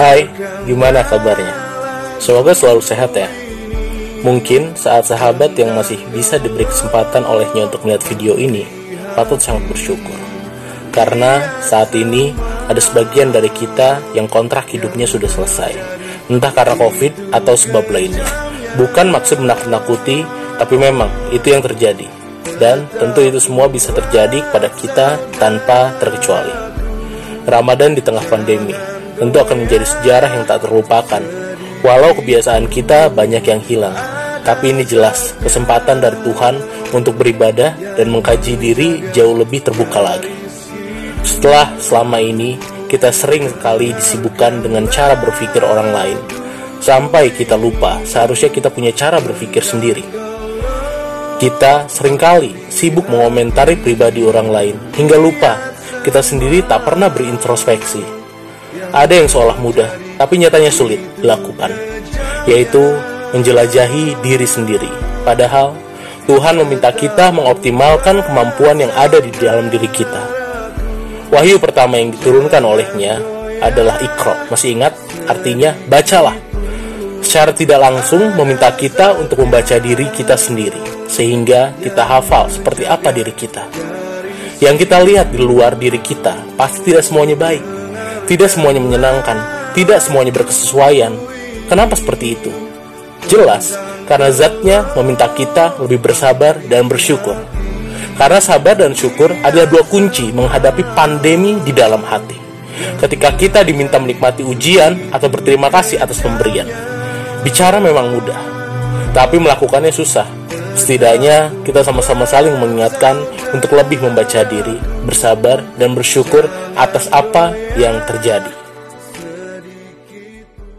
Hai, gimana kabarnya? Semoga selalu sehat ya. Mungkin saat sahabat yang masih bisa diberi kesempatan olehnya untuk melihat video ini patut sangat bersyukur. Karena saat ini ada sebagian dari kita yang kontrak hidupnya sudah selesai. Entah karena covid atau sebab lainnya. Bukan maksud menakut-nakuti, tapi memang itu yang terjadi. Dan tentu itu semua bisa terjadi kepada kita tanpa terkecuali. Ramadan di tengah pandemi tentu akan menjadi sejarah yang tak terlupakan. Walau kebiasaan kita banyak yang hilang, tapi ini jelas kesempatan dari Tuhan untuk beribadah dan mengkaji diri jauh lebih terbuka lagi. Setelah selama ini kita sering sekali disibukkan dengan cara berpikir orang lain, sampai kita lupa seharusnya kita punya cara berpikir sendiri. Kita sering kali sibuk mengomentari pribadi orang lain hingga lupa kita sendiri tak pernah berintrospeksi. Ada yang seolah mudah, tapi nyatanya sulit dilakukan, yaitu menjelajahi diri sendiri. Padahal Tuhan meminta kita mengoptimalkan kemampuan yang ada di dalam diri kita. Wahyu pertama yang diturunkan olehnya adalah ikro. Masih ingat? Artinya bacalah. Secara tidak langsung meminta kita untuk membaca diri kita sendiri sehingga kita hafal seperti apa diri kita. Yang kita lihat di luar diri kita pasti tidak semuanya baik, tidak semuanya menyenangkan, tidak semuanya berkesesuaian. Kenapa seperti itu? Jelas, karena zatnya meminta kita lebih bersabar dan bersyukur. Karena sabar dan syukur adalah dua kunci menghadapi pandemi di dalam hati. Ketika kita diminta menikmati ujian atau berterima kasih atas pemberian. Bicara memang mudah, tapi melakukannya susah Setidaknya kita sama-sama saling mengingatkan untuk lebih membaca diri, bersabar, dan bersyukur atas apa yang terjadi.